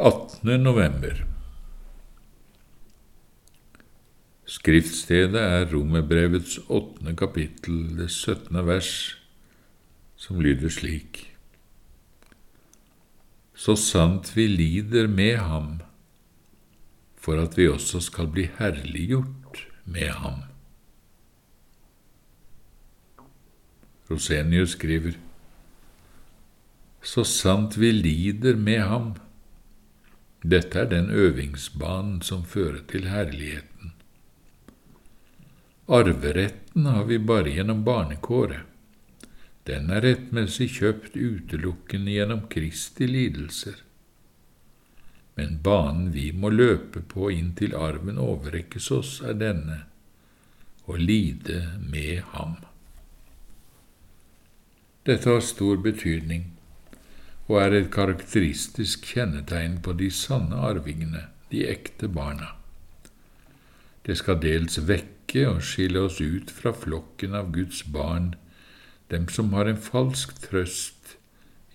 18. november. Skriftstedet er Romerbrevets åttende kapittel, det syttende vers, som lyder slik. Så sant vi lider med ham, for at vi også skal bli herliggjort med ham. Rosenius skriver, Så sant vi lider med ham, dette er den øvingsbanen som fører til herligheten. Arveretten har vi bare gjennom barnekåret. Den er rettmessig kjøpt utelukkende gjennom Kristi lidelser. Men banen vi må løpe på inntil arven overrekkes oss, er denne å lide med ham. Dette har stor betydning og er et karakteristisk kjennetegn på de sanne arvingene, de ekte barna. Det skal dels vekke og skille oss ut fra flokken av Guds barn, dem som har en falsk trøst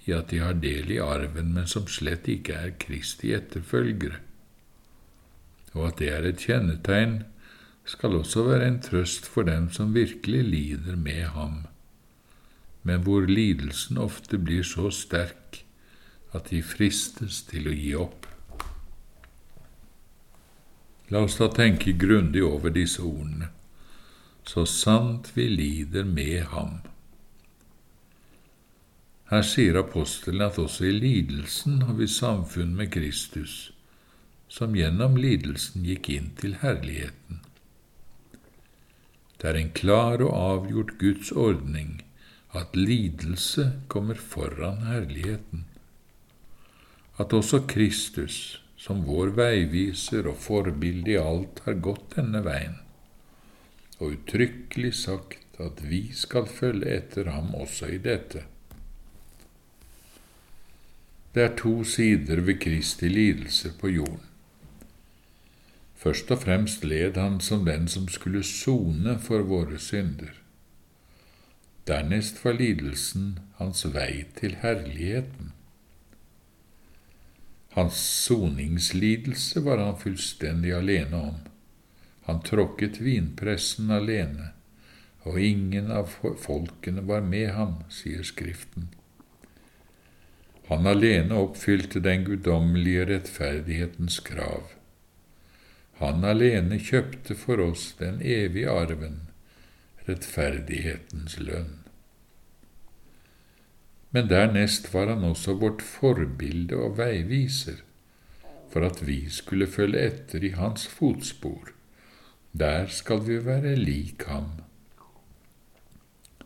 i at de har del i arven, men som slett ikke er Kristi etterfølgere. Og at det er et kjennetegn, skal også være en trøst for dem som virkelig lider med ham, men hvor lidelsen ofte blir så sterk at de fristes til å gi opp. La oss da tenke grundig over disse ordene, så sant vi lider med ham. Her sier apostelen at også i lidelsen har vi samfunn med Kristus, som gjennom lidelsen gikk inn til herligheten. Det er en klar og avgjort Guds ordning at lidelse kommer foran herligheten at også Kristus, som vår veiviser og forbilde i alt, har gått denne veien, og uttrykkelig sagt at vi skal følge etter ham også i dette. Det er to sider ved Kristi lidelse på jorden. Først og fremst led han som den som skulle sone for våre synder. Dernest var lidelsen hans vei til herligheten. Hans soningslidelse var han fullstendig alene om. Han tråkket vinpressen alene, og ingen av folkene var med ham, sier Skriften. Han alene oppfylte den guddommelige rettferdighetens krav. Han alene kjøpte for oss den evige arven, rettferdighetens lønn men dernest var han også vårt forbilde og veiviser, for at vi skulle følge etter i hans fotspor. Der skal vi være lik ham.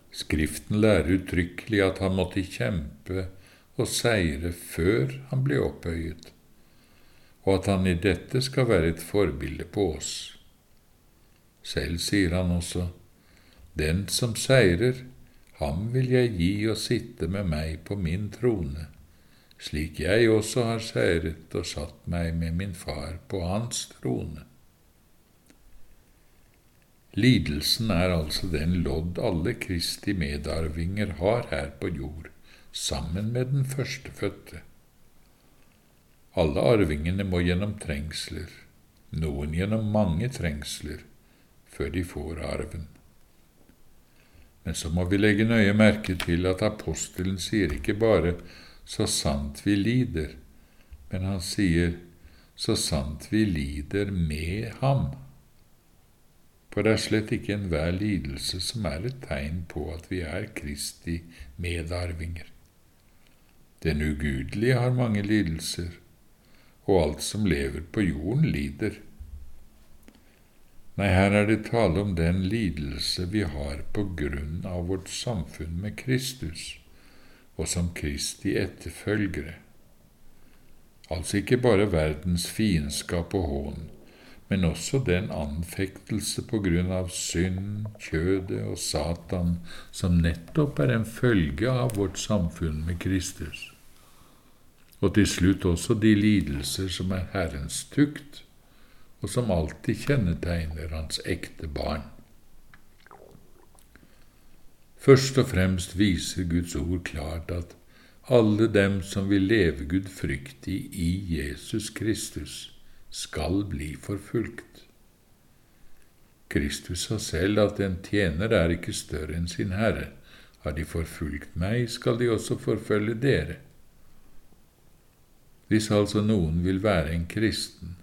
Skriften lærer uttrykkelig at han måtte kjempe og seire før han ble opphøyet, og at han i dette skal være et forbilde på oss. Selv sier han også, Den som seirer, Ham vil jeg gi å sitte med meg på min trone, slik jeg også har seiret og satt meg med min far på hans trone. Lidelsen er altså den lodd alle Kristi medarvinger har her på jord, sammen med den førstefødte. Alle arvingene må gjennom trengsler, noen gjennom mange trengsler, før de får arven. Men så må vi legge nøye merke til at apostelen sier ikke bare 'så sant vi lider', men han sier 'så sant vi lider med ham'. For det er slett ikke enhver lidelse som er et tegn på at vi er Kristi medarvinger. Den ugudelige har mange lidelser, og alt som lever på jorden, lider. Nei, her er det tale om den lidelse vi har på grunn av vårt samfunn med Kristus, og som Kristi etterfølgere. Altså ikke bare verdens fiendskap og hån, men også den anfektelse på grunn av synd, kjødet og Satan, som nettopp er en følge av vårt samfunn med Kristus. Og til slutt også de lidelser som er Herrens tukt, og som alltid kjennetegner hans ekte barn. Først og fremst viser Guds ord klart at alle dem som vil leve gudfryktig i Jesus Kristus, skal bli forfulgt. Kristus sa selv at en tjener er ikke større enn sin herre. Har de forfulgt meg, skal de også forfølge dere. Hvis altså noen vil være en kristen,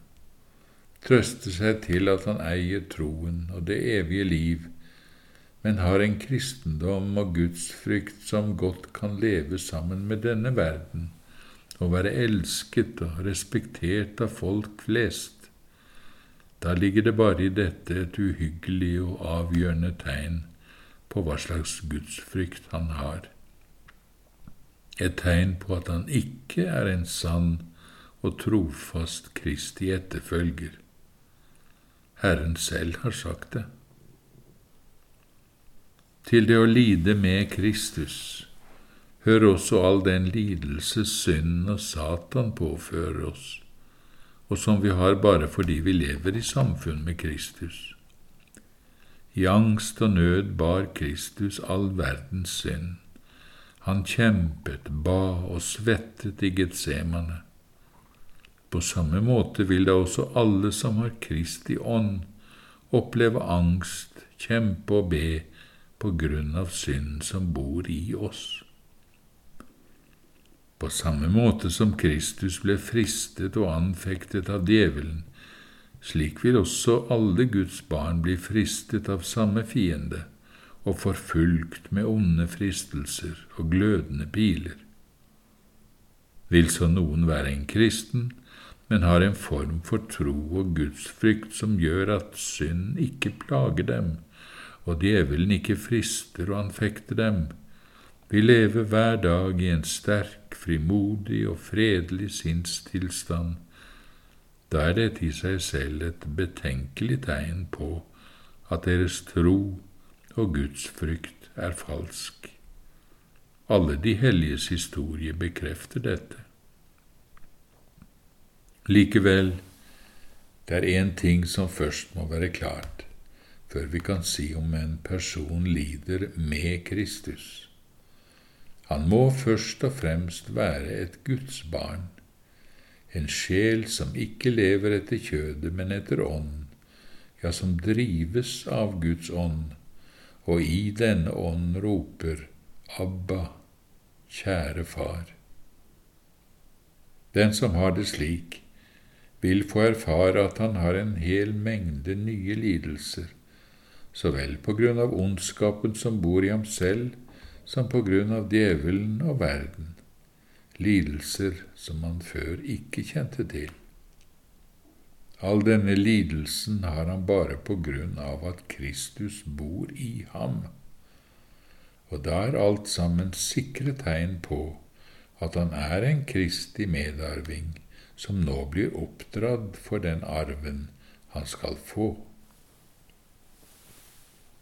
trøste seg til at han eier troen og det evige liv, men har en kristendom og gudsfrykt som godt kan leve sammen med denne verden og være elsket og respektert av folk flest, da ligger det bare i dette et uhyggelig og avgjørende tegn på hva slags gudsfrykt han har. Et tegn på at han ikke er en sann og trofast Kristi etterfølger. Herren selv har sagt det. Til det å lide med Kristus hører også all den lidelse synden og Satan påfører oss, og som vi har bare fordi vi lever i samfunn med Kristus. I angst og nød bar Kristus all verdens synd. Han kjempet, ba og svettet i Getsemane. På samme måte vil da også alle som har Kristi ånd, oppleve angst, kjempe og be på grunn av synd som bor i oss. På samme måte som Kristus ble fristet og anfektet av djevelen, slik vil også alle Guds barn bli fristet av samme fiende og forfulgt med onde fristelser og glødende piler. Vil så noen være en kristen, men har en form for tro og gudsfrykt som gjør at synd ikke plager dem, og djevelen ikke frister og anfekter dem. Vi lever hver dag i en sterk, frimodig og fredelig sinnstilstand. Da er dette i seg selv et betenkelig tegn på at deres tro og gudsfrykt er falsk. Alle de helliges historie bekrefter dette. Likevel, det er én ting som først må være klart før vi kan si om en person lider med Kristus. Han må først og fremst være et Guds barn, en sjel som ikke lever etter kjødet, men etter ånd, ja, som drives av Guds ånd, og i denne ånd roper Abba, kjære far. Den som har det slik, vil få erfare at han har en hel mengde nye lidelser, så vel på grunn av ondskapen som bor i ham selv, som på grunn av djevelen og verden, lidelser som han før ikke kjente til. All denne lidelsen har han bare på grunn av at Kristus bor i ham, og da er alt sammen sikre tegn på at han er en Kristi medarving som nå blir oppdratt for den arven han skal få.